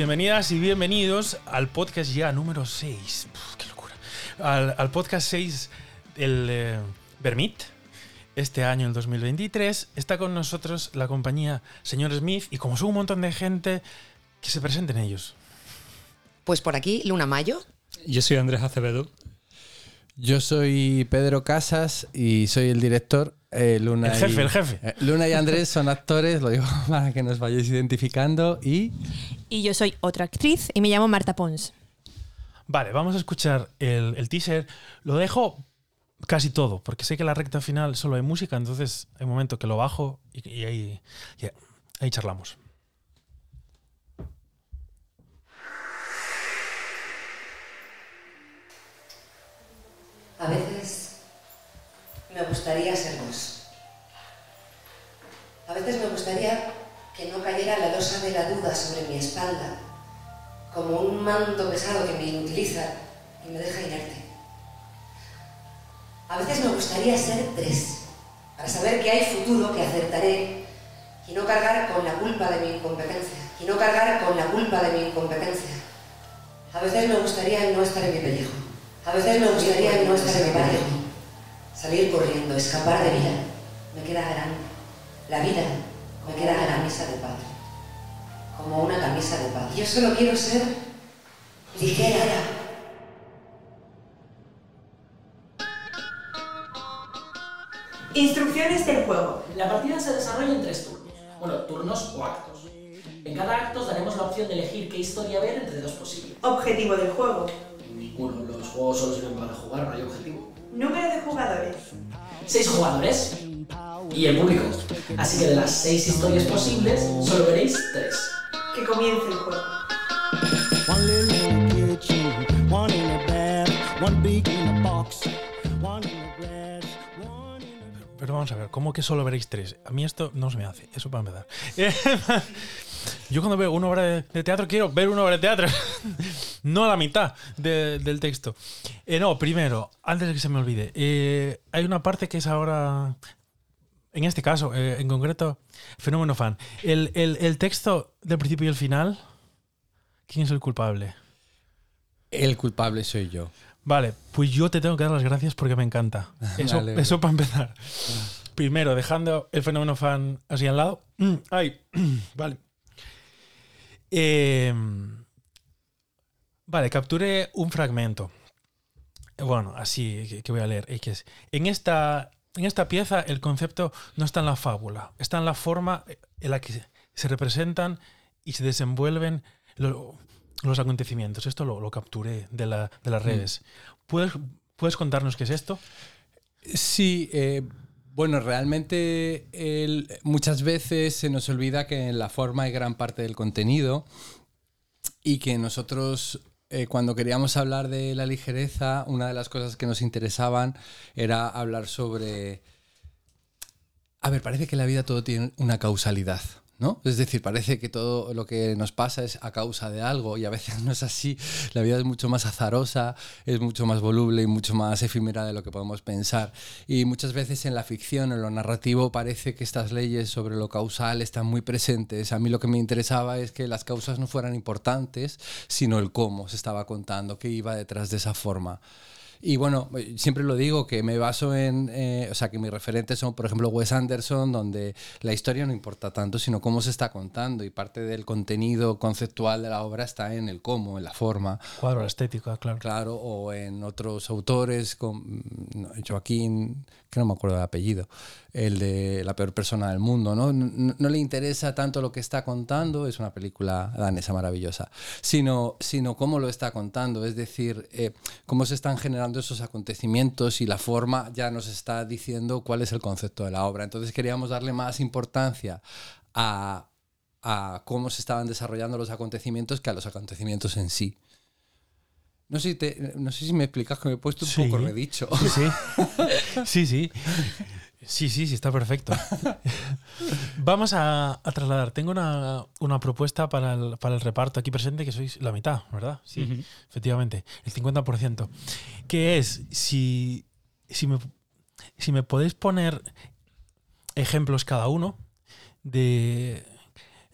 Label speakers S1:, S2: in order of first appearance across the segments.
S1: Bienvenidas y bienvenidos al podcast ya número 6. ¡Qué locura! Al, al podcast 6 del eh, Vermit. Este año, el 2023, está con nosotros la compañía Señor Smith y como son un montón de gente, que se presenten ellos.
S2: Pues por aquí, Luna Mayo.
S3: Yo soy Andrés Acevedo.
S4: Yo soy Pedro Casas y soy el director. Eh, Luna
S1: El jefe,
S4: y,
S1: el jefe.
S4: eh, Luna y Andrés son actores, lo digo para que nos vayáis identificando. Y
S5: Y yo soy otra actriz y me llamo Marta Pons.
S1: Vale, vamos a escuchar el, el teaser. Lo dejo casi todo, porque sé que la recta final solo hay música, entonces hay un momento que lo bajo y, y ahí, y ahí charlamos.
S6: A veces gustaría ser vos. A veces me gustaría que no cayera la losa de la duda sobre mi espalda, como un manto pesado que me inutiliza y me deja inerte. A veces me gustaría ser tres, para saber que hay futuro, que acertaré, y no cargar con la culpa de mi incompetencia, y no cargar con la culpa de mi incompetencia. A veces me gustaría no estar en mi pellejo. A veces me gustaría no estar en mi pellejo. Salir corriendo, escapar de vida. Me queda grande. La vida me queda camisa de padre. Como una camisa de padre. Yo solo quiero ser ligera.
S7: Instrucciones del juego.
S8: La partida se desarrolla en tres turnos. Bueno, turnos o actos. En cada acto daremos la opción de elegir qué historia ver entre dos posibles.
S7: Objetivo del juego.
S8: Ninguno, los juegos solo sirven para jugar, no hay objetivo.
S7: Número de jugadores.
S8: Seis jugadores y el público. Así que de las seis historias posibles, solo veréis tres.
S7: Que comience el juego.
S1: Pero vamos a ver, ¿cómo que solo veréis tres? A mí esto no se me hace, eso para empezar. Yo cuando veo una obra de teatro quiero ver una obra de teatro, no la mitad de- del texto. Eh, no, primero, antes de que se me olvide, eh, hay una parte que es ahora, en este caso, eh, en concreto, fenómeno fan. El, el- el texto del principio y el final, ¿quién es el culpable?
S4: el culpable soy yo.
S1: Vale, pues yo te tengo que dar las gracias porque me encanta. Eso, eso para empezar. Primero, dejando el fenómeno fan así al lado. Ay, vale. Eh, vale, capturé un fragmento. Bueno, así que, que voy a leer. eh, en, esta, en esta pieza el concepto no está en la fábula, está en la forma en la que se representan y se desenvuelven lo- los acontecimientos. Esto lo, lo capturé de, la- de las redes. ¿Puedes, ¿Puedes contarnos qué es esto?
S4: Sí, eh, bueno, realmente el- muchas veces se nos olvida que en la forma hay gran parte del contenido y que nosotros eh, cuando queríamos hablar de la ligereza, una de las cosas que nos interesaban era hablar sobre... A ver, parece que la vida todo tiene una causalidad. ¿No? Es decir, parece que todo lo que nos pasa es a causa de algo y a veces no es así. La vida es mucho más azarosa, es mucho más voluble y mucho más efímera de lo que podemos pensar. Y muchas veces en la ficción, en lo narrativo, parece que estas leyes sobre lo causal están muy presentes. A mí lo que me interesaba es que las causas no fueran importantes, sino el cómo se estaba contando, qué iba detrás de esa forma. Y bueno, siempre lo digo que me baso en, eh, o sea, que mis referentes son, por ejemplo, Wes Anderson, donde la historia no importa tanto, sino cómo se está contando y parte del contenido conceptual de la obra está en el cómo, en la forma.
S1: Cuadro, la estética, claro.
S4: Claro, o en otros autores, con Joaquín, que no me acuerdo del apellido, el de La peor persona del mundo, ¿no? No, no le interesa tanto lo que está contando, es una película danesa maravillosa, sino, sino cómo lo está contando, es decir, eh, cómo se están generando esos acontecimientos y la forma ya nos está diciendo cuál es el concepto de la obra. Entonces queríamos darle más importancia a, a cómo se estaban desarrollando los acontecimientos que a los acontecimientos en sí. No sé, si te- no sé si me explicas que me he puesto un
S1: Sí.
S4: poco redicho.
S1: Sí, sí. Sí, sí. Sí, sí, sí, está perfecto. Vamos a, a trasladar. Tengo una, una propuesta para el, para el reparto aquí presente, que sois la mitad, ¿verdad? Sí, efectivamente. El 50%. Que es, si, si, me, si me podéis poner ejemplos cada uno de,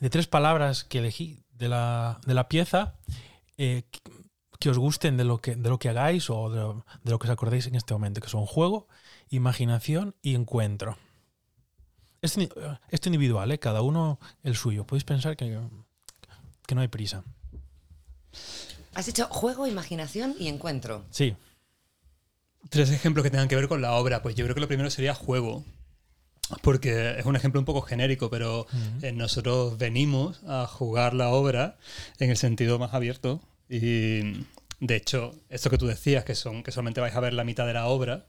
S1: de tres palabras que elegí de la, de la pieza eh, que, os gusten de lo que, de lo que hagáis o de lo, de lo que os acordéis en este momento, que son juego, imaginación y encuentro. Esto, ni- esto individual, ¿eh? cada uno el suyo. Podéis pensar que, que no hay prisa.
S2: Has dicho juego, imaginación y encuentro.
S1: Sí,
S3: Tres ejemplos que tengan que ver con la obra. Pues yo creo que lo primero sería juego. Porque es un ejemplo un poco genérico, pero eh, nosotros venimos a jugar la obra en el sentido más abierto. Y de hecho, esto que tú decías, que son que solamente vais a ver la mitad de la obra,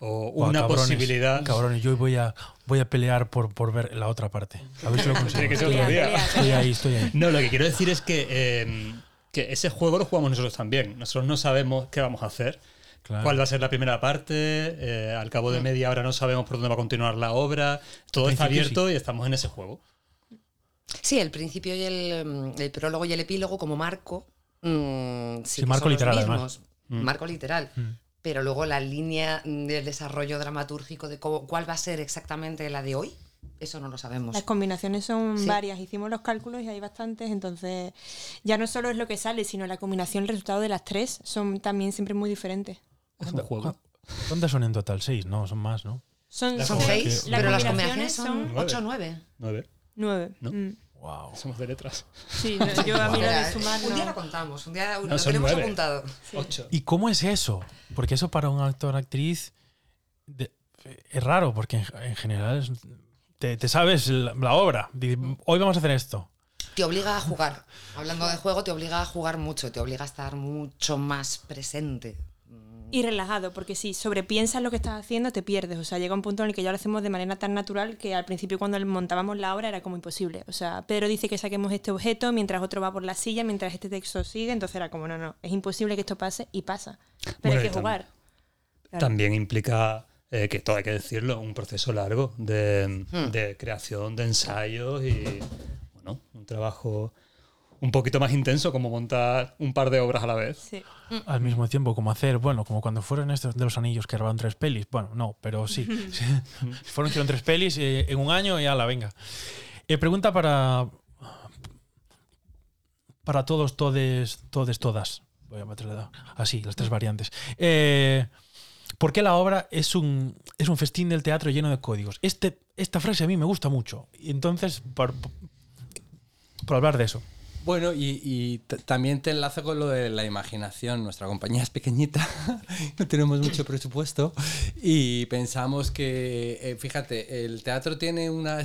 S3: o
S1: Buah,
S3: una
S1: cabrones,
S3: posibilidad.
S1: Cabrones, yo voy a, voy a pelear por, por ver la otra parte. A ver si lo consigo.
S3: Tiene que ser otro día.
S1: Estoy ahí, estoy ahí.
S3: No, lo que quiero decir es que, eh, que ese juego lo jugamos nosotros también. Nosotros no sabemos qué vamos a hacer.
S1: Claro.
S3: ¿Cuál va a ser la primera parte? eh, al cabo de media hora no sabemos por dónde va a continuar la obra. Todo está abierto y estamos en ese juego.
S2: Sí, el principio y el, mm, el prólogo y el epílogo como marco. mm, sí
S1: Sí,
S2: que
S1: marco literal.
S3: Mm.
S2: Marco literal.
S1: Mm.
S2: Pero luego la línea del desarrollo dramatúrgico de cómo- cuál va a ser exactamente la de hoy, eso no lo sabemos.
S5: Las combinaciones son
S2: Sí.
S5: varias. Hicimos los cálculos y hay bastantes. Entonces, ya no solo es lo que sale, sino la combinación, el resultado de las tres son también siempre muy diferentes.
S3: Es un juego.
S1: ¿Cuántas son en total? Seis, ¿no? Son más, ¿no?
S5: Son,
S2: seis, pero las
S5: combinaciones
S2: son
S3: nueve.
S2: 8 o 9.
S3: Nueve.
S5: nueve.
S3: ¿No?
S5: Mm.
S1: Wow.
S3: Somos de letras.
S5: Sí, no, yo a mí lo de sumar
S2: un día
S5: no.
S2: lo contamos, un día lo
S3: No,
S2: tenemos
S3: nueve.
S2: apuntado.
S3: Ocho.
S1: ¿Y cómo es eso? Porque eso para un actor actriz de- es raro, porque en, en general es- te, te sabes la, la obra. Hoy vamos a hacer esto.
S2: Te obliga a jugar. Hablando de juego, te obliga a jugar mucho, te obliga a estar mucho más presente.
S5: Y relajado, porque si sobrepiensas lo que estás haciendo, te pierdes. O sea, llega un punto en el que ya lo hacemos de manera tan natural que al principio cuando montábamos la obra era como imposible. O sea, Pedro dice que saquemos este objeto mientras otro va por la silla, mientras este texto sigue. Entonces era como, no, no, es imposible que esto pase y pasa. Pero
S3: Bueno,
S5: hay que jugar. Claro.
S3: También implica, eh, que todo hay que decirlo, un proceso largo de,
S2: Hmm.
S3: de creación, de ensayos y bueno, un trabajo un poquito más intenso como montar un par de obras a la vez.
S5: Sí.
S1: Al mismo tiempo, como hacer, bueno, como cuando fueron estos de los anillos que grabaron tres pelis. Bueno, no, pero sí. Sí. fueron hicieron tres pelis eh, en un año y la venga. Eh, pregunta para. Para todos, todes, todes, todas. Voy a meterle así, las tres variantes. Eh, ¿Por qué la obra es un, es un festín del teatro lleno de códigos? Este, esta frase a mí me gusta mucho. Y entonces, por, por hablar de eso.
S4: Bueno, y, y también te enlazo con lo de la imaginación. Nuestra compañía es pequeñita, no tenemos mucho presupuesto y pensamos que, eh, fíjate, el teatro tiene una,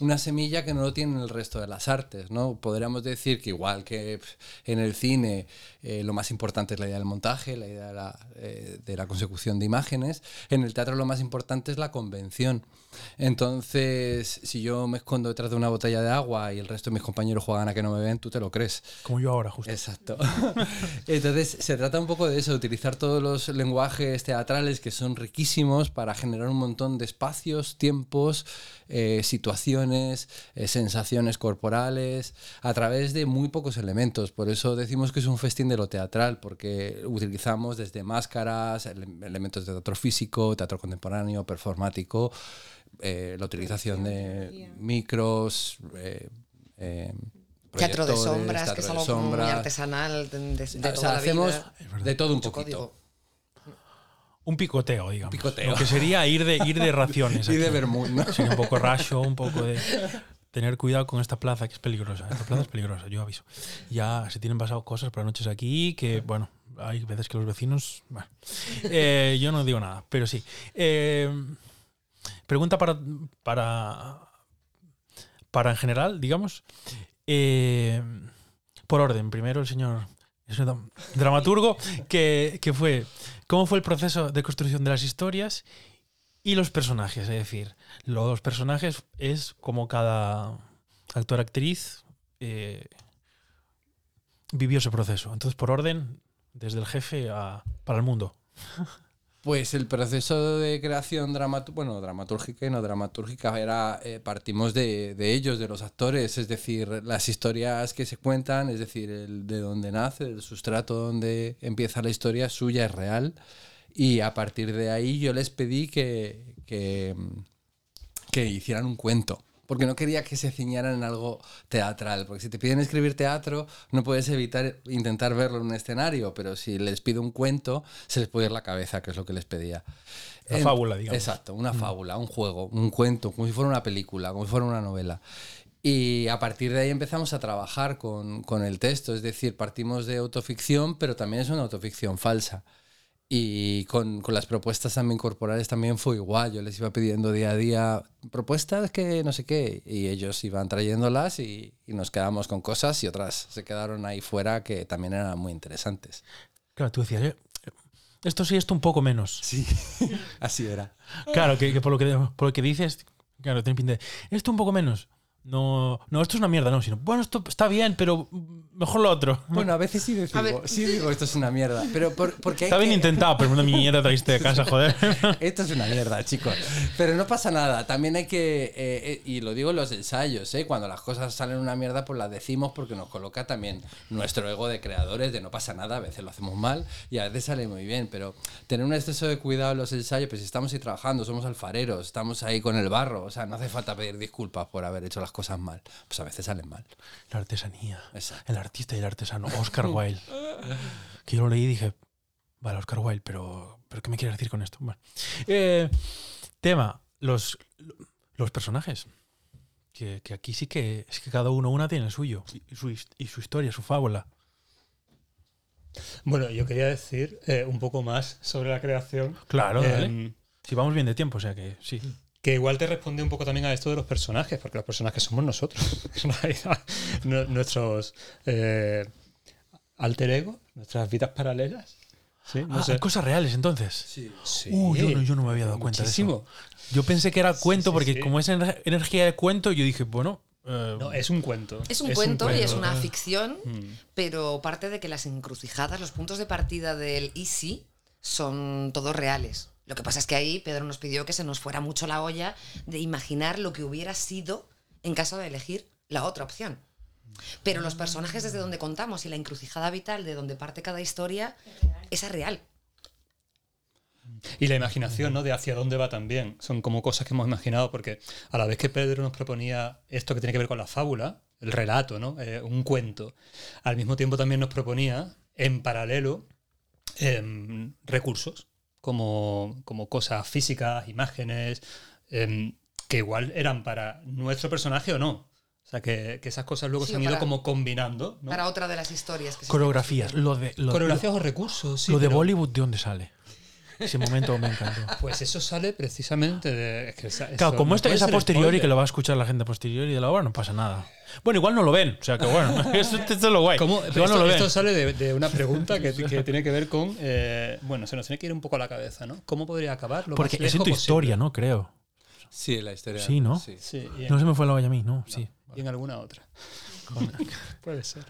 S4: una semilla que no lo tienen el resto de las artes, ¿no? Podríamos decir que igual que en el cine eh, lo más importante es la idea del montaje, la idea de la, eh, de la consecución de imágenes, en el teatro lo más importante es la convención. Entonces, si yo me escondo detrás de una botella de agua y el resto de mis compañeros juegan a que no me ven, tú te lo crees.
S1: Como yo ahora, justo.
S4: Exacto. Entonces, se trata un poco de eso, de utilizar todos los lenguajes teatrales que son riquísimos para generar un montón de espacios, tiempos, eh, situaciones, eh, sensaciones corporales, a través de muy pocos elementos. Por eso decimos que es un festín de lo teatral, porque utilizamos desde máscaras, ele- elementos de teatro físico, teatro contemporáneo, performático, eh, la utilización de micros. eh,
S2: Teatro de sombras, que es algo muy artesanal de,
S4: O sea,
S2: toda la
S4: hacemos
S2: vida.
S4: de todo un poquito.
S2: código.
S1: Un picoteo, digamos.
S4: Picoteo.
S1: Lo que sería ir de, ir de raciones.
S4: Y de vermut, ¿no?
S1: Sería un poco racho, un poco de tener cuidado con esta plaza que es peligrosa. Esta plaza es peligrosa, yo aviso. Ya se tienen pasado cosas por las noches aquí que, bueno, hay veces que los vecinos. Bueno, Eh, yo no digo nada, pero sí. Eh, pregunta para, para. Para en general, digamos. Eh, por orden, primero el señor, el señor dramaturgo, que, que fue. ¿Cómo fue el proceso de construcción de las historias y los personajes? Es decir, los personajes es como cada actor actriz eh, vivió ese proceso. Entonces, por orden, desde el jefe a, para el mundo.
S4: Pues el proceso de creación bueno, dramatúrgica y no dramatúrgica era eh, partimos de, ellos, de los actores, es decir, las historias que se cuentan, es decir, el de dónde nace, el sustrato donde empieza la historia suya, es real. Y a partir de ahí yo les pedí que, que, que hicieran un cuento. Porque no quería que se ciñeran en algo teatral, porque si te piden escribir teatro, no puedes evitar intentar verlo en un escenario, pero si les pido un cuento, se les puede ir la cabeza, que es lo que les pedía.
S1: Una
S4: En-
S1: fábula, digamos.
S4: Exacto, una fábula, un juego, un cuento, como si fuera una película, como si fuera una novela. Y a partir de ahí empezamos a trabajar con, con el texto, es decir, partimos de autoficción, pero también es una autoficción falsa. Y con, con las propuestas también corporales también fue igual. Yo les iba pidiendo día a día propuestas que no sé qué. Y ellos iban trayéndolas y, y nos quedamos con cosas y otras se quedaron ahí fuera que también eran muy interesantes.
S1: Claro, tú decías, eh, esto sí, esto un poco menos.
S4: Sí, así era.
S1: Claro, que, que por, lo que por lo que dices, claro, tiene pinta de, esto un poco menos. No, no, esto es una mierda, no, sino, bueno, esto está bien, pero mejor lo otro.
S4: Bueno, a veces sí
S2: A ver.
S4: digo, sí digo esto es una mierda. Pero por- porque hay
S1: Está bien
S4: que-
S1: intentado, pero una mierda traíste de casa, joder.
S4: Esto es una mierda, chicos. Pero no pasa nada. También hay que. eh, eh, y lo digo en los ensayos, ¿eh? Cuando las cosas salen una mierda, pues las decimos porque nos coloca también nuestro ego de creadores, de no pasa nada. A veces lo hacemos mal y a veces sale muy bien. Pero tener un exceso de cuidado en los ensayos, pues si estamos ahí trabajando, somos alfareros, estamos ahí con el barro. O sea, no hace falta pedir disculpas por haber hecho las cosas mal. Pues a veces salen mal.
S1: La artesanía.
S4: Exacto.
S1: El artista y el artesano. Oscar Wilde. Que yo lo leí y dije, vale, Oscar Wilde, pero, pero ¿qué me quiere decir con esto? Bueno. Eh, tema, los, los personajes. Que, que aquí sí que es que cada uno una tiene el suyo. Y su, y su historia, su fábula.
S3: Bueno, yo quería decir eh, un poco más sobre la creación.
S1: Claro, dale.
S3: Em,
S1: Si vamos bien de tiempo, o sea que sí.
S3: Que igual te responde un poco también a esto de los personajes, porque los personajes somos nosotros. En realidad, Nu- nuestros eh, alter ego, nuestras vidas paralelas. Sí, no
S1: Ah,
S3: sé.
S1: cosas reales entonces.
S3: Sí,
S1: Uh, yo, no, yo no me había dado cuenta de eso. Yo pensé que era cuento
S3: sí,
S1: porque
S3: sí.
S1: como es ener- energía de cuento, yo dije, bueno... eh,
S3: No, es un cuento.
S2: Es un cuento y es una ficción,
S3: Mm.
S2: pero parte de que las encrucijadas, los puntos de partida del easy son todos reales. Lo que pasa es que ahí Pedro nos pidió que se nos fuera mucho la olla de imaginar lo que hubiera sido en caso de elegir la otra opción. Pero los personajes desde donde contamos y la encrucijada vital de donde parte cada historia, es real.
S3: Y la imaginación, ¿no? De hacia dónde va también. Son como cosas que hemos imaginado, porque a la vez que Pedro nos proponía esto que tiene que ver con la fábula, el relato, ¿no? Eh, un cuento, al mismo tiempo también nos proponía, en paralelo, em, recursos, como, como cosas físicas, imágenes, em, que igual eran para nuestro personaje o no. O sea, que, que esas cosas luego
S2: Sí,
S3: se han ido
S2: para-
S3: como combinando. ¿no?
S2: Para otra de las historias que se
S1: coreografías. Lo de, lo,
S3: Coreografías o recursos, sí.
S1: lo de Bollywood, ¿de dónde sale? Ese momento me encantó.
S3: Pues eso sale precisamente de. es que esa-
S1: Claro, como
S3: no
S1: esto es a posteriori, que lo va a escuchar la gente a posteriori de la obra, no pasa nada. Bueno, igual no lo ven, o sea que bueno, eso, esto es lo guay.
S3: ¿Cómo?
S1: Igual
S3: Esto,
S1: no lo ven.
S3: esto sale de, de una pregunta que, que tiene que ver con. eh, bueno, se nos tiene que ir un poco a la cabeza, ¿no? ¿Cómo podría acabar? Lo
S1: Porque
S3: más
S1: es en tu
S3: posible?
S1: historia, ¿no? Creo.
S4: Sí, la historia.
S1: Sí, ¿no?
S4: Sí.
S3: Sí, en,
S1: No se me fue la olla a mí, no, sí.
S3: y en alguna otra. Puede ser.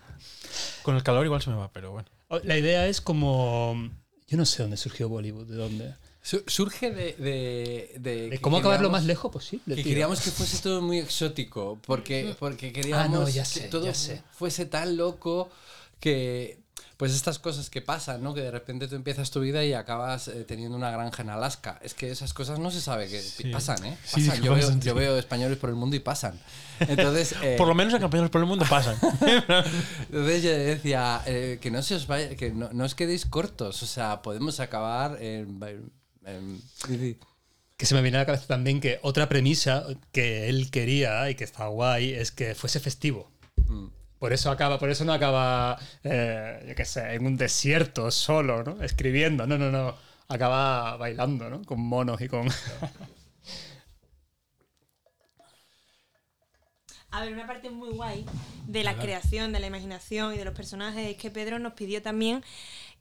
S1: Con el calor igual se me va, pero bueno.
S3: La idea es como. Yo no sé dónde surgió Bollywood, de dónde.
S4: Su- Surge de. de, de
S3: De
S4: que
S3: cómo acabar lo más lejos posible.
S4: Que
S3: tío.
S4: queríamos que fuese todo muy exótico, porque, porque queríamos
S3: Ah, no, ya
S4: que todo
S3: ya sé.
S4: fuese tan loco que, pues estas cosas que pasan, ¿no? Que de repente tú empiezas tu vida y acabas eh, teniendo una granja en Alaska. Es que esas cosas no se sabe que
S1: Sí.
S4: pasan, ¿eh?
S1: Sí,
S4: Pasan. yo,
S1: pasan,
S4: veo,
S1: sí.
S4: yo veo españoles por el mundo y pasan. Entonces, eh,
S1: Por lo menos en campeones por el mundo pasan.
S4: entonces yo decía eh, que no se os vaya, que no, no os quedéis cortos, o sea, podemos acabar en... en- en-
S3: Que se me viene a la cabeza también que otra premisa que él quería y que está guay es que fuese festivo.
S4: Mm.
S3: Por eso acaba, por eso no acaba, eh, yo qué sé, en un desierto solo, ¿no? Escribiendo. No, no, no. Acaba bailando, ¿no? Con monos y con.
S5: A ver, una parte muy guay de la creación, de la imaginación y de los personajes es que Pedro nos pidió también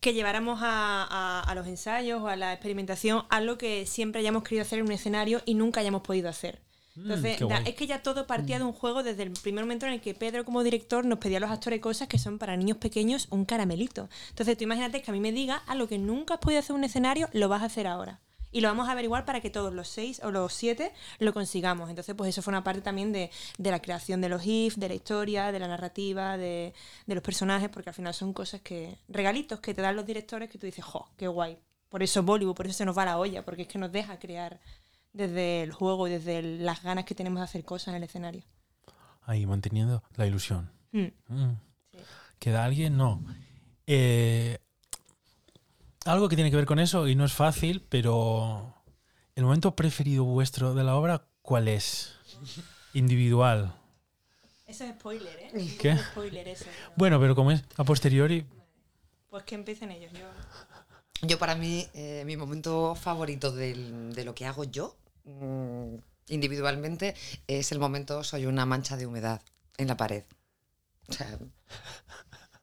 S5: que lleváramos a, a- a los ensayos o a la experimentación algo que siempre hayamos querido hacer en un escenario y nunca hayamos podido hacer. Entonces, da-
S1: guay.
S5: es que ya todo partía de un juego desde el primer momento en el que Pedro como director nos pedía a los actores cosas que son para niños pequeños un caramelito. Entonces tú imagínate que a mí me diga a lo que nunca has podido hacer un escenario, lo vas a hacer ahora. Y lo vamos a averiguar para que todos los seis o los siete lo consigamos. Entonces, pues eso fue una parte también de, de la creación de los GIF, de la historia, de la narrativa, de, de los personajes, porque al final son cosas que. regalitos que te dan los directores que tú dices, jo, qué guay. Por eso Bollywood, por eso se nos va la olla, porque es que nos deja crear desde el juego y desde el- las ganas que tenemos de hacer cosas en el escenario.
S1: Ahí, manteniendo la ilusión.
S5: Mm.
S1: Mm. ¿Queda alguien? No. Eh, algo que tiene que ver con eso, y no es fácil, pero el momento preferido vuestro de la obra, ¿cuál es? Individual.
S5: Eso es spoiler, ¿eh?
S1: ¿Qué?
S5: Es spoiler eso.
S1: Bueno, pero como es a posteriori,
S5: Pues que empiecen ellos. Yo...
S2: Yo para mí, eh, mi momento favorito del- de lo que hago yo, mm, individualmente, es el momento soy una mancha de humedad en la pared. O sea,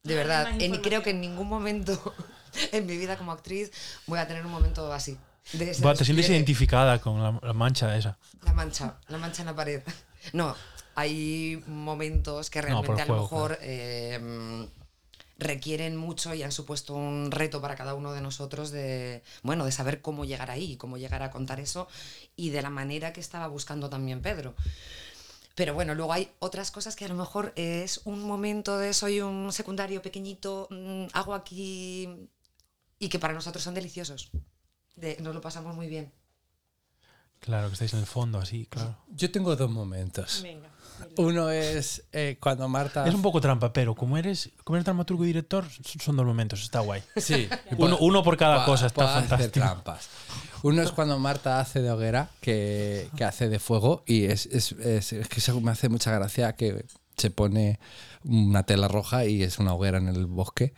S2: de verdad, en- creo que en ningún momento en mi vida como actriz voy a tener un momento así. de ese
S1: va, te sientes identificada con la, la mancha esa.
S2: La mancha, la mancha en la pared. No, hay momentos que
S1: No,
S2: realmente a lo mejor eh, requieren mucho y han supuesto un reto para cada uno de nosotros de, bueno, de saber cómo llegar ahí, cómo llegar a contar eso y de la manera que estaba buscando también Pedro. Pero bueno, luego hay otras cosas que a lo mejor es un momento de soy un secundario pequeñito, mm, hago aquí y que para nosotros son deliciosos. De, nos lo pasamos muy bien.
S1: Claro, que estáis en el fondo, así, claro.
S4: Yo tengo dos momentos.
S5: Venga.
S4: Uno es eh, cuando Marta...
S1: Es un poco trampa, pero como eres, como eres dramaturgo y director, son dos momentos, está guay.
S4: Sí.
S1: Uno, uno por cada cosa, está fantástico.
S4: trampas. Uno es cuando Marta hace de hoguera, que, que hace de fuego, y es, es- es- es que me hace mucha gracia que se pone una tela roja y es una hoguera en el bosque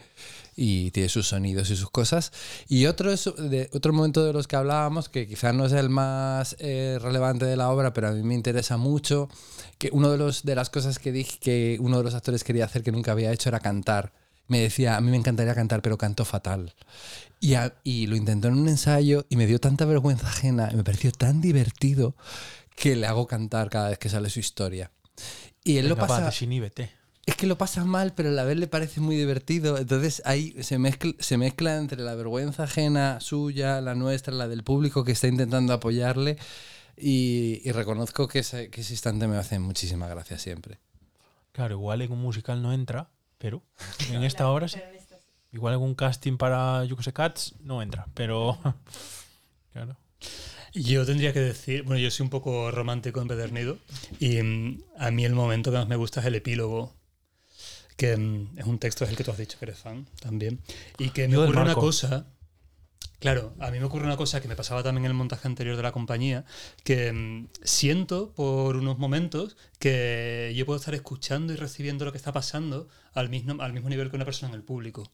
S4: y tiene sus sonidos y sus cosas. Y otro es de, otro momento de los que hablábamos, que quizás no es el más eh, relevante de la obra, pero a mí me interesa mucho, que uno de, los, de las cosas que dije que uno de los actores quería hacer que nunca había hecho era cantar. Me decía, a mí me encantaría cantar, pero canto fatal. Y, a- y lo intentó en un ensayo y me dio tanta vergüenza ajena y me pareció tan divertido que le hago cantar cada vez que sale su historia. Y él lo
S1: Venga, va,
S4: pasa...
S1: desinhíbete.
S4: Es que lo pasa mal, pero a la vez le parece muy divertido. Entonces ahí se mezcla, se mezcla entre la vergüenza ajena suya, la nuestra, la del público que está intentando apoyarle. Y, y reconozco que ese, que ese instante me hace muchísima gracia siempre.
S1: Claro, igual en un musical no entra, pero en esta obra sí. Igual en un casting para, yo que sé, Cats no entra, pero... Claro.
S3: Yo tendría que decir, bueno, yo soy un poco romántico empedernido y mm, a mí el momento que más me gusta es el epílogo, que es un texto, es el que tú has dicho que eres fan también, y que me
S1: Yo
S3: ocurre una cosa, claro, a mí me ocurre una cosa que me pasaba también en el montaje anterior de la compañía, que mm, siento por unos momentos que yo puedo estar escuchando y recibiendo lo que está pasando al mismo, al mismo nivel que una persona en el público.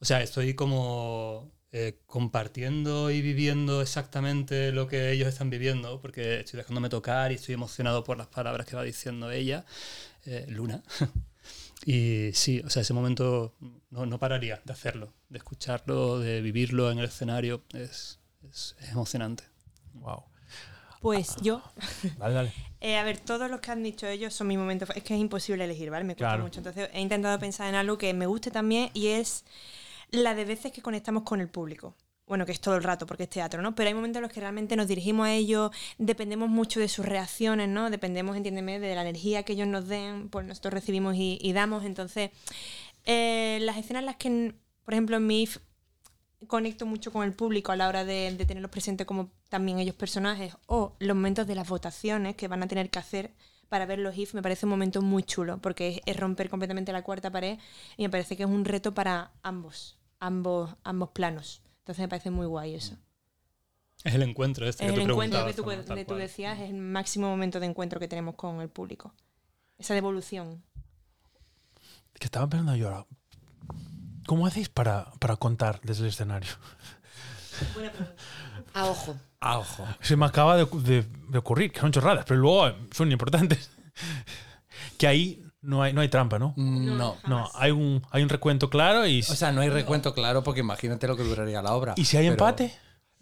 S3: O sea, estoy como eh, compartiendo y viviendo exactamente lo que ellos están viviendo, porque estoy dejándome tocar y estoy emocionado por las palabras que va diciendo ella, eh, Luna. y sí, o sea, ese momento no, no pararía de hacerlo, de escucharlo, de vivirlo en el escenario. Es, es- es emocionante.
S1: Wow.
S5: Pues yo,
S1: Dale, dale.
S5: eh, a ver, todos los que han dicho ellos son mis momentos. Es que es imposible elegir, ¿vale? Me cuesta
S1: Claro.
S5: mucho. Entonces he intentado pensar en algo que me guste también y es la de veces que conectamos con el público. Bueno, que es todo el rato porque es teatro, ¿no? Pero hay momentos en los que realmente nos dirigimos a ellos, dependemos mucho de sus reacciones, ¿no? Dependemos, entiéndeme, de la energía que ellos nos den, pues nosotros recibimos y, damos. Entonces, eh, las escenas en las que, por ejemplo, en mi IF conecto mucho con el público a la hora de, de tenerlos presentes como también ellos personajes o los momentos de las votaciones que van a tener que hacer para ver los IF me parece un momento muy chulo porque es, es romper completamente la cuarta pared y me parece que es un reto para ambos, ambos, ambos planos. Entonces me parece muy guay eso.
S3: Es el encuentro este
S5: Es
S3: que
S5: el
S3: tú
S5: encuentro que tú, de- tú
S3: cual.
S5: decías, es el máximo momento de encuentro que tenemos con el público. Esa devolución.
S1: Que estaba pensando yo ahora. ¿Cómo hacéis para, para contar desde el escenario?
S5: Buena pregunta.
S2: A ojo.
S4: A ojo.
S1: Se me acaba de, de- de ocurrir, que son chorradas, pero luego son importantes. que ahí no hay, no hay trampa, ¿no?
S4: No.
S1: No, hay un, hay un recuento claro y,
S4: O sea, no hay recuento claro porque imagínate lo que duraría la obra.
S1: ¿y si hay
S4: Pero-
S1: empate.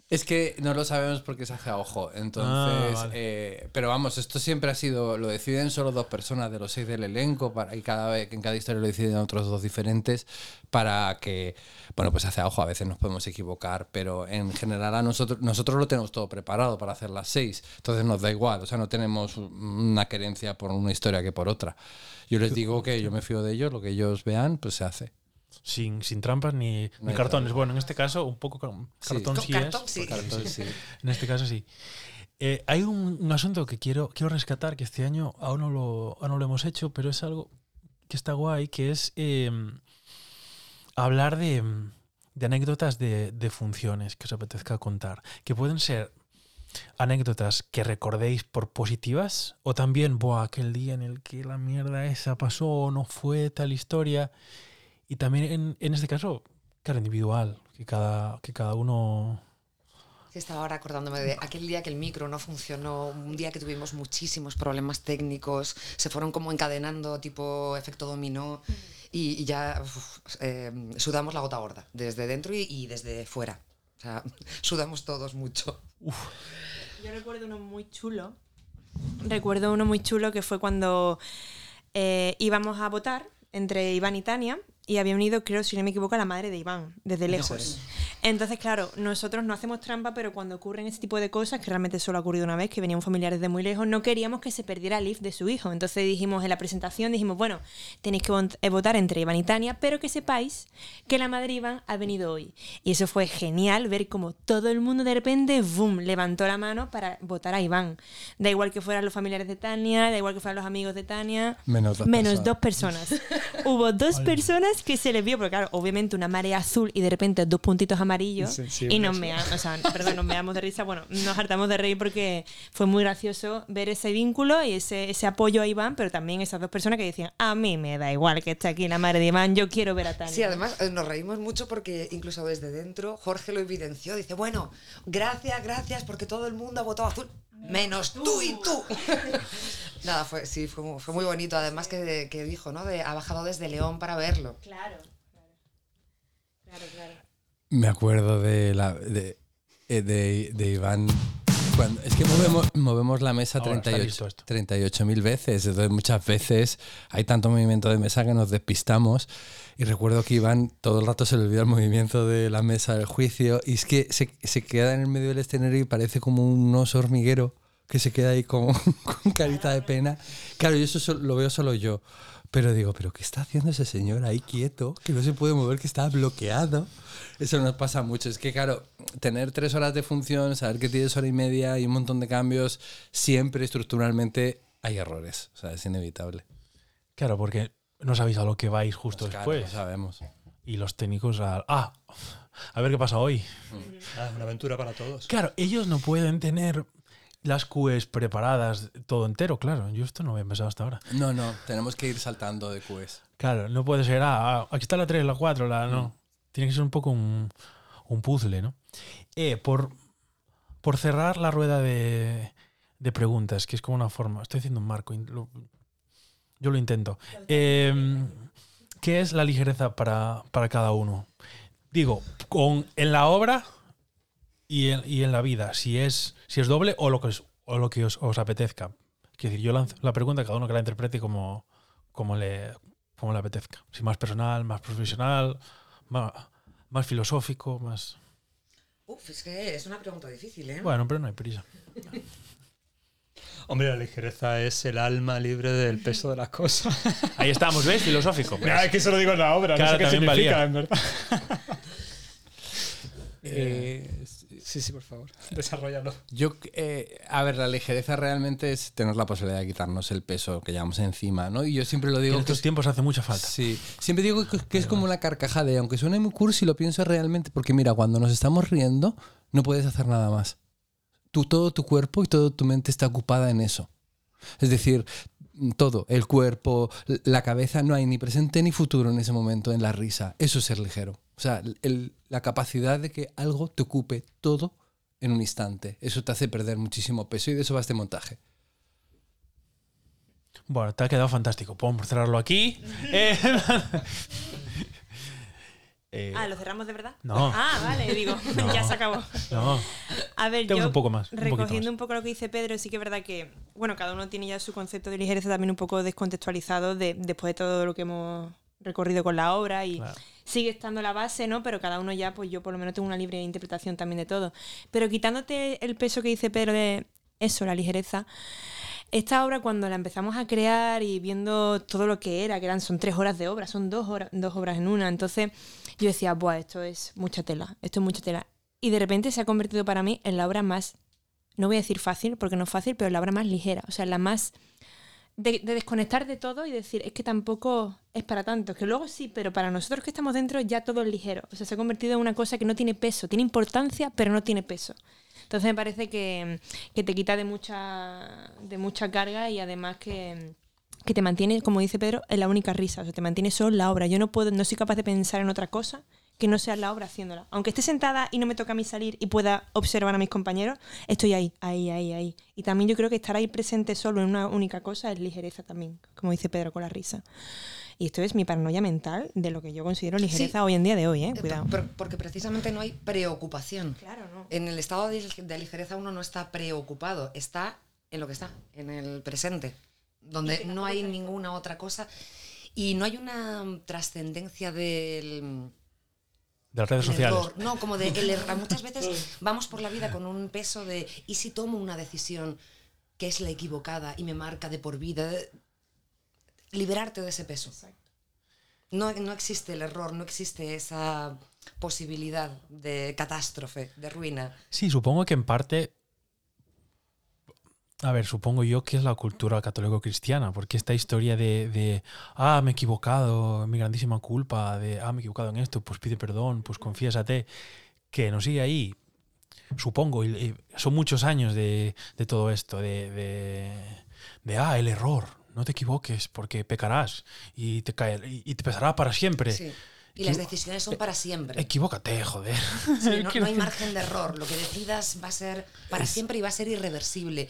S4: Es que no lo sabemos porque se hace a ojo. Entonces,
S1: Ah, vale.
S4: eh, pero vamos, esto siempre ha sido, lo deciden solo dos personas de los seis del elenco para, y cada vez en cada historia lo deciden otros dos diferentes para que, bueno, pues se hace a ojo. A veces nos podemos equivocar, pero en general a nosotros, nosotros lo tenemos todo preparado para hacer las seis. Entonces nos da igual, o sea, no tenemos una querencia por una historia que por otra. Yo les digo que yo me fío de ellos, lo que ellos vean, pues se hace.
S1: Sin, sin trampas ni, ni cartones. Bueno, en este caso, un poco
S4: Sí.
S1: cartón
S2: Con
S1: sí
S2: cartón,
S1: es.
S2: sí.
S4: Entonces, sí.
S1: En este caso sí. Eh, hay un, un asunto que quiero, quiero rescatar, que este año aún no, lo, aún no lo hemos hecho, pero es algo que está guay, que es eh, hablar de, de anécdotas de, de funciones que os apetezca contar, que pueden ser anécdotas que recordéis por positivas o también, buah, aquel día en el que la mierda esa pasó o no fue tal historia. Y también en, en este caso, claro, individual, que cada, que cada uno...
S2: Estaba ahora acordándome de aquel día que el micro no funcionó, un día que tuvimos muchísimos problemas técnicos, se fueron como encadenando tipo efecto dominó y, y ya uf, eh, sudamos la gota gorda, desde dentro y, y desde fuera. O sea, sudamos todos mucho.
S5: Yo recuerdo uno muy chulo. Recuerdo uno muy chulo que fue cuando eh, íbamos a votar entre Iván y Tania y había unido, creo, si no me equivoco, a la madre de Iván, desde lejos.
S2: es.
S5: Entonces, claro, nosotros no hacemos trampa, pero cuando ocurren ese tipo de cosas, que realmente solo ha ocurrido una vez, que venía un familiar desde muy lejos, no queríamos que se perdiera el IF de su hijo. Entonces dijimos en la presentación, dijimos, bueno, tenéis que eh, votar entre Iván y Tania, pero que sepáis que la madre de Iván ha venido hoy. Y eso fue genial, ver como todo el mundo de repente, boom, levantó la mano para votar a Iván. Da igual que fueran los familiares de Tania, da igual que fueran los amigos de Tania.
S4: Menos dos
S5: Menos
S4: personas.
S5: dos personas. Hubo dos personas que se les vio, porque claro, obviamente una marea azul y de repente dos puntitos amarillos.
S3: Insensibles.
S5: Y nos meamos, o sea, perdón, nos meamos de risa. Bueno, nos hartamos de reír porque fue muy gracioso ver ese vínculo y ese, ese apoyo a Iván, pero también esas dos personas que decían, a mí me da igual que esté aquí la madre de Iván, yo quiero ver a Tania.
S2: Sí, además eh, nos reímos mucho porque incluso desde dentro Jorge lo evidenció. Dice, bueno, gracias, gracias, porque todo el mundo ha votado azul, menos tú y tú. Nada, fue, sí, fue, mu- fue muy bonito. Además que, que dijo, ¿no? De, ha bajado desde León para verlo.
S5: Claro, claro. Claro, claro.
S4: Me acuerdo de la de, eh, de, de Iván. Cuando, es que movemos, movemos la mesa
S1: Ahora está
S4: 38
S1: listo esto.
S4: 38.000 veces. Entonces, muchas veces hay tanto movimiento de mesa que nos despistamos. Y recuerdo que Iván todo el rato se le olvida el movimiento de la mesa del juicio. Y es que se, se queda en el medio del escenario y parece como un oso hormiguero que se queda ahí como con carita de pena. Claro, y eso lo veo solo yo. Pero digo, ¿pero qué está haciendo ese señor ahí quieto? Que no se puede mover, que está bloqueado. Eso nos pasa mucho. Es que, claro, tener tres horas de función, saber que tienes hora y media y un montón de cambios, siempre estructuralmente hay errores. O sea, es inevitable.
S1: Claro, porque no sabéis a lo que vais justo
S4: Pues claro,
S1: después.
S4: lo sabemos.
S1: Y los técnicos al... Ah, a ver qué pasa hoy.
S3: Ah, una aventura para todos.
S1: Claro, ellos no pueden tener las QEs preparadas todo entero, claro. Yo esto no había pensado hasta ahora.
S4: No, no, tenemos que ir saltando de QS.
S1: Claro, no puede ser, ah, ah, aquí está la 3, la 4, la... No. Tiene que ser un poco un, un puzzle, ¿no? Eh, por, por cerrar la rueda de, de preguntas, que es como una forma... Estoy haciendo un marco. lo- yo lo intento. Eh, ¿Qué es la ligereza para, para cada uno? Digo, con, en la obra y en, y en la vida, si es, si es doble o lo que, os- o lo que os, os apetezca. Quiero decir, yo lanzo la pregunta a cada uno que la interprete como, como, le, como le apetezca. Si más personal, más profesional, más, más filosófico, más...
S2: Uf, es que es una pregunta difícil, ¿eh?
S1: Bueno, pero no hay prisa.
S3: Hombre, la ligereza es el alma libre del peso de las cosas.
S1: Ahí estamos, ¿ves? Filosófico.
S3: Ah, es que eso lo digo en la obra,
S1: Claro,
S3: no sé qué significa,
S1: valía.
S3: en verdad.
S4: Eh,
S3: Sí, sí, por favor, desarrollalo.
S4: Yo, eh, a ver, la ligereza realmente es tener la posibilidad de quitarnos el peso que llevamos encima, ¿no? Y yo siempre lo
S1: En
S4: digo que
S1: estos
S4: es-
S1: tiempos hace mucha falta.
S4: Sí, siempre digo que, que es como una carcajada, y aunque suene muy cursi, lo pienso realmente, porque mira, cuando nos estamos riendo, no puedes hacer nada más. Tú, todo tu cuerpo y toda tu mente está ocupada en eso. Es decir, todo, el cuerpo, la cabeza, no hay ni presente ni futuro en ese momento, en la risa. Eso es ser ligero. O sea, el- la capacidad de que algo te ocupe todo en un instante. Eso te hace perder muchísimo peso y de eso va este montaje.
S1: Bueno, te ha quedado fantástico. Podemos cerrarlo aquí. Eh, eh,
S5: Ah, ¿lo cerramos de verdad?
S1: No.
S5: Ah, vale, digo,
S1: No.
S5: ya se acabó.
S1: no.
S5: A ver, yo,
S1: un poco más, un
S5: recogiendo
S1: más.
S5: un poco lo que dice Pedro, sí que es verdad que, bueno, cada uno tiene ya su concepto de ligereza también un poco descontextualizado de, después de todo lo que hemos recorrido con la obra y
S1: Claro.
S5: sigue estando la base, ¿no? Pero cada uno ya, pues yo por lo menos tengo una libre interpretación también de todo. Pero quitándote el peso que dice Pedro de eso, la ligereza, esta obra cuando la empezamos a crear y viendo todo lo que era, que eran, son tres horas de obra, son dos, horas, dos obras en una, entonces yo decía, Buah, esto es mucha tela, esto es mucha tela. Y de repente se ha convertido para mí en la obra más no voy a decir fácil, porque no es fácil, pero la obra más ligera, o sea, la más de, de desconectar de todo y decir, es que tampoco es para tanto, que luego sí, pero para nosotros que estamos dentro ya todo es ligero, o sea, se ha convertido en una cosa que no tiene peso, tiene importancia, pero no tiene peso. Entonces me parece que, que te quita de mucha, de mucha carga y además que, que te mantiene, como dice Pedro, en la única risa, o sea, te mantiene solo la obra. Yo no puedo, no soy capaz de pensar en otra cosa que no sea la obra haciéndola. Aunque esté sentada y no me toca a mí salir y pueda observar a mis compañeros, estoy ahí, ahí, ahí, ahí. Y también yo creo que estar ahí presente solo en una única cosa es ligereza también, como dice Pedro con la risa. Y esto es mi paranoia mental de lo que yo considero ligereza
S2: Sí.
S5: hoy en día de hoy, ¿eh?
S2: Eh,
S5: Cuidado.
S2: por- porque precisamente no hay preocupación.
S5: Claro, no.
S2: En el estado de ligereza uno no está preocupado, está en lo que está, en el presente, donde no hay ninguna otra cosa y no hay una trascendencia del
S1: De las redes sociales.
S2: error. No, como de el error. Muchas veces vamos por la vida con un peso de ¿y si tomo una decisión que es la equivocada y me marca de por vida? Liberarte de ese peso. No, no existe el error, no existe esa posibilidad de catástrofe, de ruina.
S1: Sí, supongo que en parte. A ver, supongo yo que es la cultura católico-cristiana, porque esta historia de, de, ah, me he equivocado, mi grandísima culpa, de, ah, me he equivocado en esto, pues pide perdón, pues confiésate, que nos sigue ahí, supongo, y, y son muchos años de, de todo esto, de, de, de, ah, el error, no te equivoques, porque pecarás y te, cae, y, y te pesará para siempre.
S2: Sí. Y las decisiones son para siempre.
S1: Equivócate, joder.
S2: Sí, no, no hay margen de error. Lo que decidas va a ser para siempre y va a ser irreversible.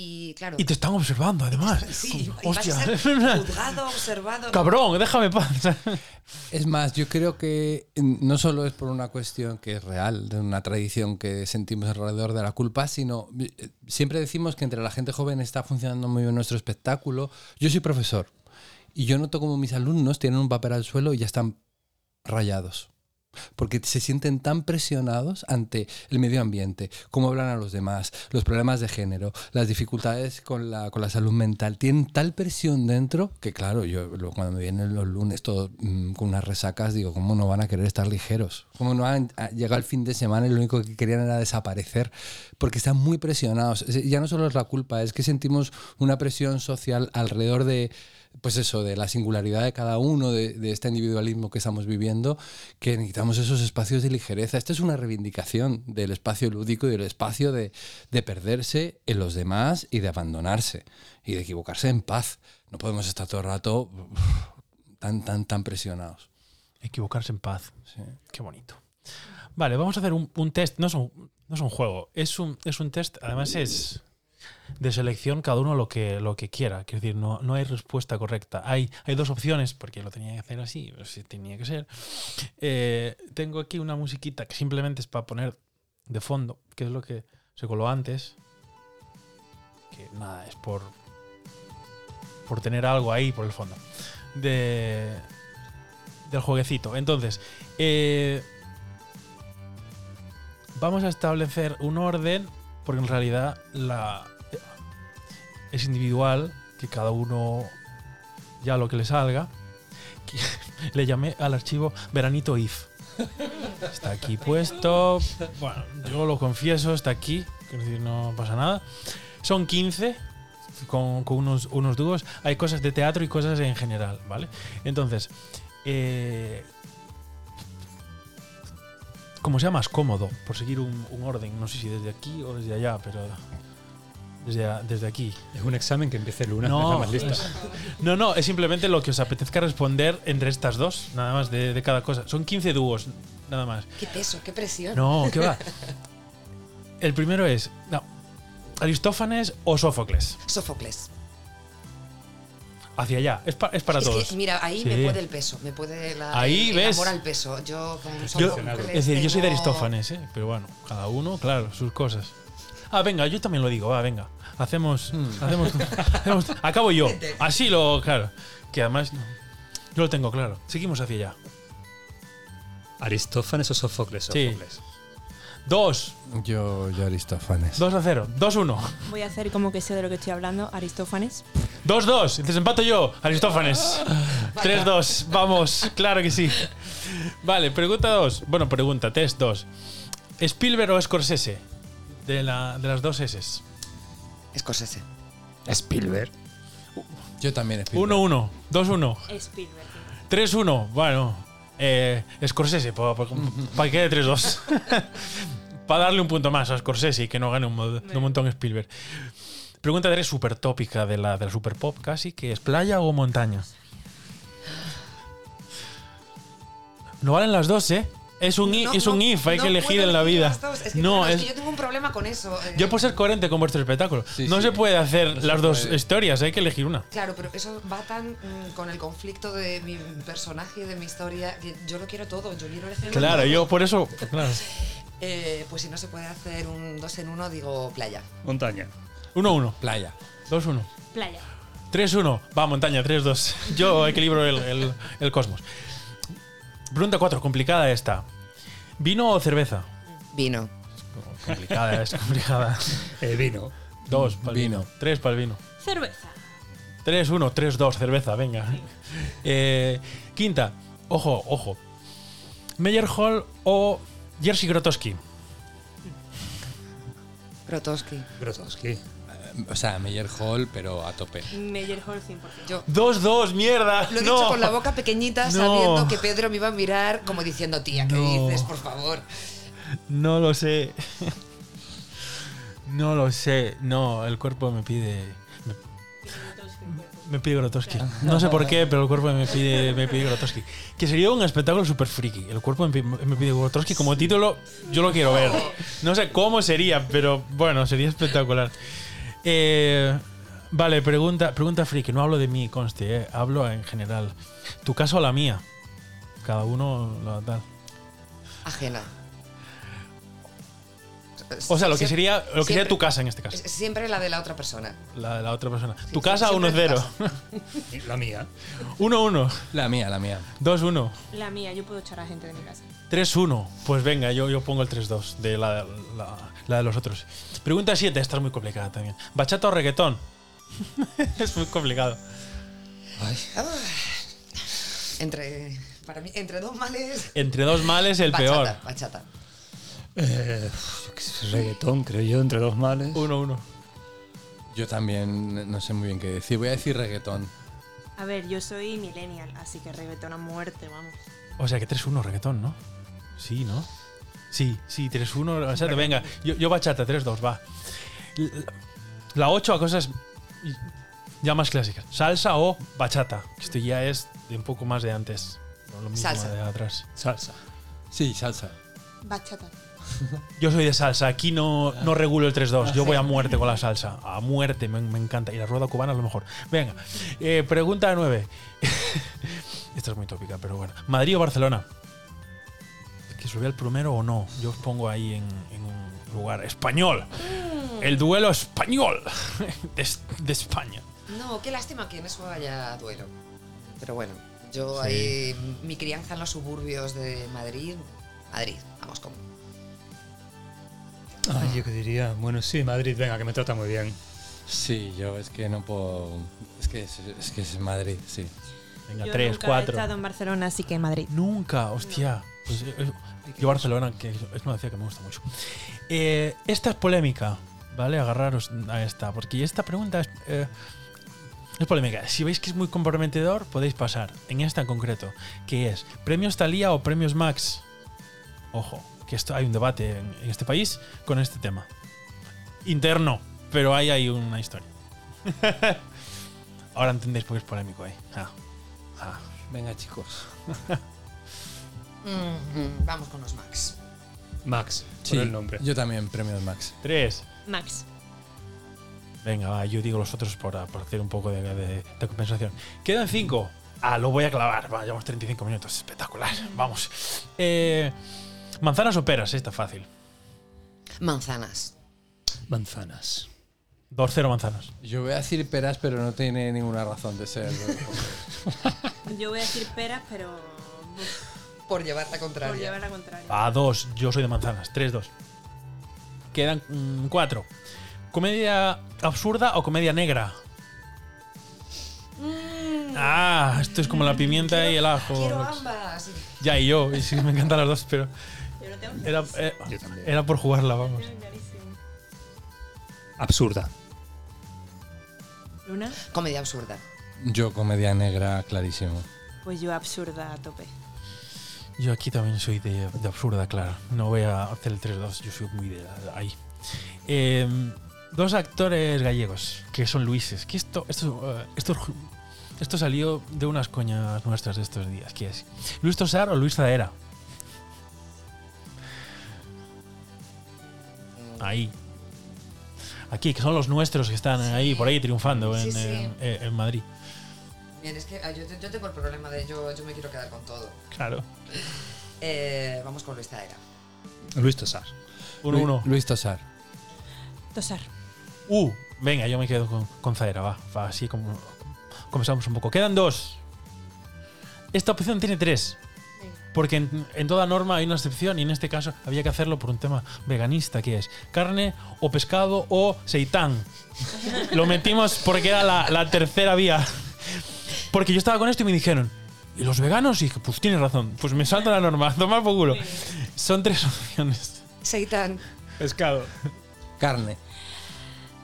S2: Y claro.
S1: Y te están observando, además.
S2: Sí, y
S1: Hostia.
S2: vas a ser juzgado, observado.
S1: Cabrón, déjame paz.
S4: Es más, yo creo que no solo es por una cuestión que es real, de una tradición que sentimos alrededor de la culpa, sino eh, siempre decimos que entre la gente joven está funcionando muy bien nuestro espectáculo. Yo soy profesor y yo noto como mis alumnos tienen un papel al suelo y ya están rayados. Porque se sienten tan presionados ante el medio ambiente, cómo hablan a los demás, los problemas de género, las dificultades con la, con la salud mental. Tienen tal presión dentro que, claro, yo cuando me vienen los lunes todos mm, con unas resacas, digo, ¿cómo no van a querer estar ligeros? ¿Cómo no han a- llegado el fin de semana y lo único que querían era desaparecer? Porque están muy presionados. Es- Ya no solo es la culpa, es que sentimos una presión social alrededor de pues eso, de la singularidad de cada uno, de, de este individualismo que estamos viviendo, que necesitamos esos espacios de ligereza. Esta es una reivindicación del espacio lúdico y del espacio de, de perderse en los demás y de abandonarse y de equivocarse en paz. No podemos estar todo el rato tan, tan, tan presionados.
S1: Equivocarse en paz.
S4: Sí.
S1: Qué bonito. Vale, vamos a hacer un, un test. No es un, no es un juego, es un, es un test. Además es de selección cada uno lo que, lo que quiera. Quiero decir, no, no hay respuesta correcta. Hay, hay dos opciones, porque lo tenía que hacer así, pero sí tenía que ser. Eh, tengo aquí una musiquita que simplemente es para poner de fondo, que es lo que se coló antes. Que nada, es por, por tener algo ahí por el fondo. De, del jueguecito. Entonces, eh, vamos a establecer un orden, porque en realidad la, es individual, que cada uno ya lo que le salga. Le llamé al archivo veranito if. Está aquí puesto. Bueno, yo lo confieso, está aquí. quiero decir, no pasa nada. Son 15 con, unos, unos dúos. Hay cosas de teatro y cosas en general, ¿vale? Entonces, eh, como sea más cómodo, por seguir un orden, no sé si desde aquí o desde allá, pero desde, aquí.
S3: Es un examen que empiece Luna,
S1: No,
S3: no, más lista.
S1: es- no, no, es simplemente lo que os apetezca responder entre estas dos, nada más de, de cada cosa. Son 15 dúos, nada más.
S2: Qué peso, qué presión.
S1: No, ¿qué va? El primero es, no, Aristófanes o Sófocles.
S2: Sófocles.
S1: Hacia allá, es, pa- es para
S2: es
S1: todos.
S2: que, mira, ahí
S1: Sí.
S2: me puede el peso, me puede la,
S1: Ahí
S2: el,
S1: ves.
S2: el amor al peso. Yo con
S1: Yo,
S2: Sófocles
S1: es decir, yo soy de Aristófanes, ¿eh? pero bueno, cada uno, claro, sus cosas. Ah, venga, yo también lo digo, va, venga. Hacemos, hacemos, hacemos- acabo yo. Así lo, claro. Que además, yo lo tengo claro. Seguimos hacia allá.
S3: ¿Aristófanes o Sófocles?
S1: Sí.
S3: Sófocles.
S1: Dos,
S4: Yo, yo Aristófanes.
S1: dos a cero, dos uno.
S5: Voy a hacer como que sé de lo que estoy hablando, Aristófanes.
S1: Dos, dos, desempato yo, Aristófanes. Tres, dos, vamos, claro que sí. Vale, pregunta dos. Bueno, pregunta, test dos. ¿Spielberg o Scorsese? de, la- de las dos S.
S2: Scorsese.
S3: Spielberg.
S4: Yo también. Spielberg.
S1: 1-1, 2-1,
S5: Spielberg.
S1: 3-1. Bueno, eh, Scorsese, para que quede 3-2. para darle un punto más a Scorsese y que no gane un, un montón Spielberg. Pregunta 3 super tópica de la, de la super pop casi, que es playa o montaña. No valen las dos, ¿eh? Es un, i-
S2: No,
S1: es un
S2: no,
S1: if, hay
S2: no
S1: que elegir en la vida.
S2: dos. Es que,
S1: no,
S2: claro,
S1: es,
S2: que yo tengo un problema con eso. eh.
S1: yo puedo ser coherente con vuestro espectáculo.
S4: Sí,
S1: no
S4: sí.
S1: se puede hacer las dos
S4: puede.
S1: historias, hay que elegir una.
S2: Claro, pero eso va tan mm, con el conflicto de mi personaje y de mi historia que yo lo quiero todo. Yo quiero elegir
S1: Claro, yo por eso. Claro.
S2: Eh, pues si no se puede hacer un dos en uno, digo playa.
S3: Montaña.
S1: 1-1,
S4: Playa.
S1: 2-1.
S5: Playa.
S1: 3-1. Va, montaña, 3-2. Yo equilibro el, el- el cosmos. Pregunta 4, complicada esta. ¿Vino o cerveza?
S2: Vino.
S1: Complicada, es complicada.
S3: Eh, vino.
S1: 2 para el vino.
S4: Vino.
S1: 3 para el vino.
S5: Cerveza.
S1: 3-1, 3-2, cerveza, venga. Eh, quinta, ojo, ojo. Meyer Hall o Jerzy Grotowski.
S2: Grotowski.
S3: Grotowski.
S4: O sea, Meyer Hall, pero a tope.
S5: Meyer Hall 100%.
S2: Yo
S1: 2-2, mierda.
S2: lo he
S1: no.
S2: dicho con la boca pequeñita,
S1: No.
S2: sabiendo que Pedro me iba a mirar como diciendo, tía, ¿qué
S1: No.
S2: dices, por favor?
S1: No lo sé. No lo sé. No, el cuerpo me pide. Me, pide Grotowski. No sé por qué, pero el cuerpo me pide, me pide Grotowski. Que sería un espectáculo súper friki. El cuerpo me, pi- me pide Grotowski como título. Yo lo quiero ver. No sé cómo sería, pero bueno, sería espectacular. Eh, vale, pregunta, pregunta friki. No hablo de mí, conste, eh, hablo en general. ¿Tu casa o la mía? Cada uno lo tal.
S2: Ajena.
S1: O sea, lo que sería, lo que sería
S2: siempre-
S1: tu casa en este caso.
S2: es- Siempre la de la otra persona.
S1: La de la otra persona. tu
S2: sí,
S1: casa
S2: siempre
S1: 1-0.
S2: tu
S3: La mía.
S1: 1-1.
S4: La mía, la mía.
S1: 2-1.
S5: La mía, yo puedo echar a gente de mi casa.
S1: 3-1. Pues venga, yo, yo pongo el 3-2 de la, la- la de los otros. Pregunta 7. Esta es muy complicada también. ¿Bachata o reggaetón? es muy complicado.
S2: Entre, para mí, entre dos males.
S1: Entre dos males, el
S2: bachata,
S1: peor.
S2: Bachata.
S3: Eh, yo qué sé, reggaetón, creo yo, entre dos males.
S1: 1-1.
S4: Yo también no sé muy bien qué decir. Voy a decir reggaetón.
S5: A ver, yo soy millennial, así que reggaetón a muerte, vamos.
S1: O sea que 3-1 reggaetón, ¿no? Sí, ¿no? Sí, sí, 3-1 bachata. Venga, yo, yo bachata, 3-2, va. La 8 a cosas ya más clásicas. Salsa o bachata. Esto ya es de un poco más de antes. No lo mismo
S2: Salsa.
S1: de atrás.
S3: Salsa.
S4: Sí, salsa.
S5: Bachata.
S1: Yo soy de salsa, aquí no, no regulo el 3-2. Yo voy a muerte con la salsa. A muerte, me, me encanta. Y la rueda cubana es lo mejor. Venga, eh, pregunta 9. Esta es muy tópica, pero bueno. ¿Madrid o Barcelona? ¿Que subía el primero o no? Yo os pongo ahí en, en un lugar español. El duelo español de, de España.
S2: No, qué lástima que en eso haya duelo. Pero bueno, yo ahí, mi crianza en los suburbios de Madrid, Madrid, vamos como.
S3: Ay, yo qué diría. Bueno, sí, Madrid, venga, que me trata muy bien.
S4: Sí, yo es que no puedo. Es que es, es que es Madrid, sí.
S1: Venga,
S5: yo
S1: 3,
S5: nunca he
S1: 4.
S5: estado en Barcelona, así que Madrid.
S1: Nunca, hostia. Pues, eh, eh, yo Barcelona, que es una ciudad que me gusta mucho. Eh, esta es polémica, ¿vale? Agarraros a esta, porque esta pregunta es, es polémica. Si veis que es muy comprometedor, podéis pasar. En esta en concreto, que es ¿Premios Talía o Premios Max? Ojo, que esto hay un debate en, este país con este tema. Interno, pero ahí hay una historia. Ahora entendéis por qué es polémico ahí. Ah, ah.
S4: Venga, chicos.
S2: Mm, vamos con los Max.
S3: Max,
S4: Sí,
S3: por el nombre.
S4: yo también, premios Max.
S1: Tres.
S5: Max.
S1: Venga, va, yo digo los otros por, por hacer un poco de, de- de compensación. Quedan cinco. Ah, lo voy a clavar. Va, llevamos 35 minutos. Espectacular. Vamos. Eh, ¿Manzanas o peras? Esta fácil.
S2: Manzanas.
S3: Manzanas.
S1: 2-0 manzanas.
S4: Yo voy a decir peras, pero no tiene ninguna razón de ser.
S5: Yo voy a decir peras, pero. uf,
S2: Por llevar la
S5: por
S2: contraria.
S5: llevar la contraria.
S1: A 2. Yo soy de manzanas. 3-2. Quedan 4. ¿Comedia absurda o comedia negra? Ah, esto es como la pimienta y el ajo.
S2: Quiero ambas.
S1: Ya, y yo. Y sí, me encantan las dos, pero
S5: Yo lo tengo
S1: era, eh,
S3: Yo también.
S1: era por jugarla, vamos.
S3: Absurda.
S5: Luna,
S2: Comedia absurda.
S4: Yo, comedia negra, clarísimo.
S5: pues yo absurda a tope.
S1: Yo aquí también soy de, de absurda, claro. No voy a hacer el 3-2, yo soy muy de ahí. Eh, dos actores gallegos, que son Luises. Que esto, esto, eh, esto, esto salió de unas coñas nuestras de estos días. ¿Qué es? ¿Luis Tosar o Luis Zaera? Ahí. Aquí, que son los nuestros que están ahí, por ahí triunfando
S2: Sí,
S1: en,
S2: sí.
S1: en Madrid.
S2: Bien, es que ah, yo, yo tengo el problema de yo, yo me quiero quedar con todo.
S1: Claro.
S2: Eh, vamos con Luis Taera.
S3: Luis Tosar.
S1: Uno, uno.
S4: Luis Tosar.
S5: Tosar.
S1: Uh, venga, yo me quedo con, con Zaera, va, va, así como comenzamos un poco. Quedan dos. Esta opción tiene tres. Porque en, en toda norma hay una excepción y en este caso había que hacerlo por un tema veganista, que es carne o pescado o seitán. Lo metimos porque era la, la tercera vía. Porque yo estaba con esto y me dijeron, ¿y los veganos? Y dije, pues tienes razón, pues me salta la norma, tomar por culo. Son tres opciones.
S2: Seitan.
S1: Pescado.
S4: Carne.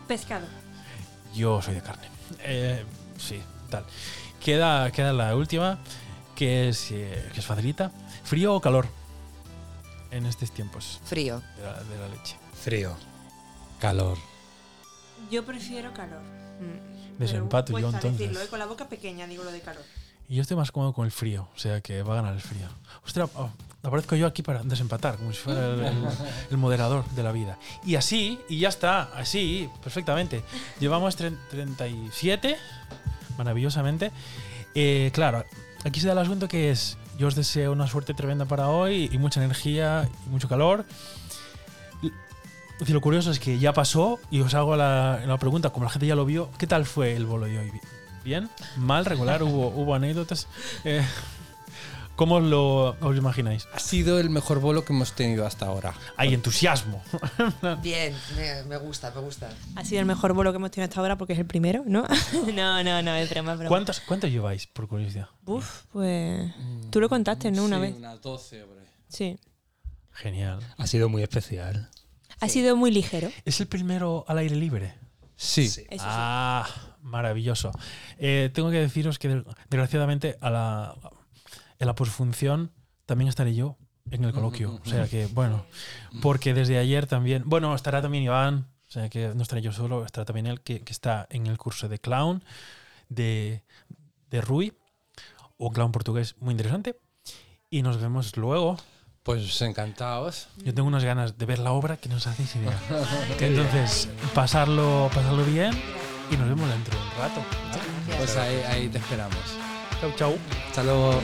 S5: Pescado.
S1: Yo soy de carne. Eh, sí, tal. Queda, queda la última, que es, eh, que es facilita. ¿Frío o calor? En estos tiempos
S2: Frío.
S1: de la, de la leche.
S3: Frío.
S4: Calor.
S5: Yo prefiero calor. Mm.
S1: Desempato
S5: Pero
S1: yo,
S5: cuesta
S1: entonces.
S5: decirlo, ¿eh? Con la boca pequeña digo lo de calor.
S1: Y yo estoy más cómodo con el frío, o sea que va a ganar el frío. Ostras, oh, aparezco yo aquí para desempatar, como si fuera el, el- el moderador de la vida. Y así, y ya está, así, perfectamente. Llevamos tre- 37, maravillosamente. Eh, claro, aquí se da el asunto que es, yo os deseo una suerte tremenda para hoy y mucha energía y mucho calor. Y- lo curioso es que ya pasó y os hago la, la pregunta, como la gente ya lo vio, ¿qué tal fue el bolo de hoy? ¿Bien? ¿Mal? ¿Regular? ¿Hubo, hubo anécdotas? Eh, ¿Cómo lo, os lo imagináis?
S4: Ha sido el mejor bolo que hemos tenido hasta ahora.
S1: Hay entusiasmo.
S2: Bien, me, me gusta, me gusta.
S5: Ha sido el mejor bolo que hemos tenido hasta ahora porque es el primero, ¿no? no, no, no, es broma, broma.
S1: ¿Cuántos, ¿Cuántos lleváis, por curiosidad?
S5: Uf, pues. Tú lo contaste, ¿no? Una
S4: Sí,
S5: vez.
S4: Unas 12 por ahí.
S5: Sí.
S1: Genial.
S3: Ha sido muy especial.
S5: Ha sido muy ligero.
S1: ¿Es el primero al aire libre?
S4: Sí.
S5: Eso sí.
S1: Ah, maravilloso. Eh, tengo que deciros que des- desgraciadamente a la, en la posfunción también estaré yo en el coloquio. O sea que, bueno, porque desde ayer también, bueno, estará también Iván, o sea que no estaré yo solo, estará también él, que, que está en el curso de clown de, de Rui, o clown portugués muy interesante. Y nos vemos luego.
S4: Pues encantados.
S1: Yo tengo unas ganas de ver la obra que no os hacéis idea. Entonces, pasarlo, pasarlo bien y nos vemos dentro de un rato.
S4: Pues ahí, ahí te esperamos.
S1: Chau, chau.
S4: Hasta luego.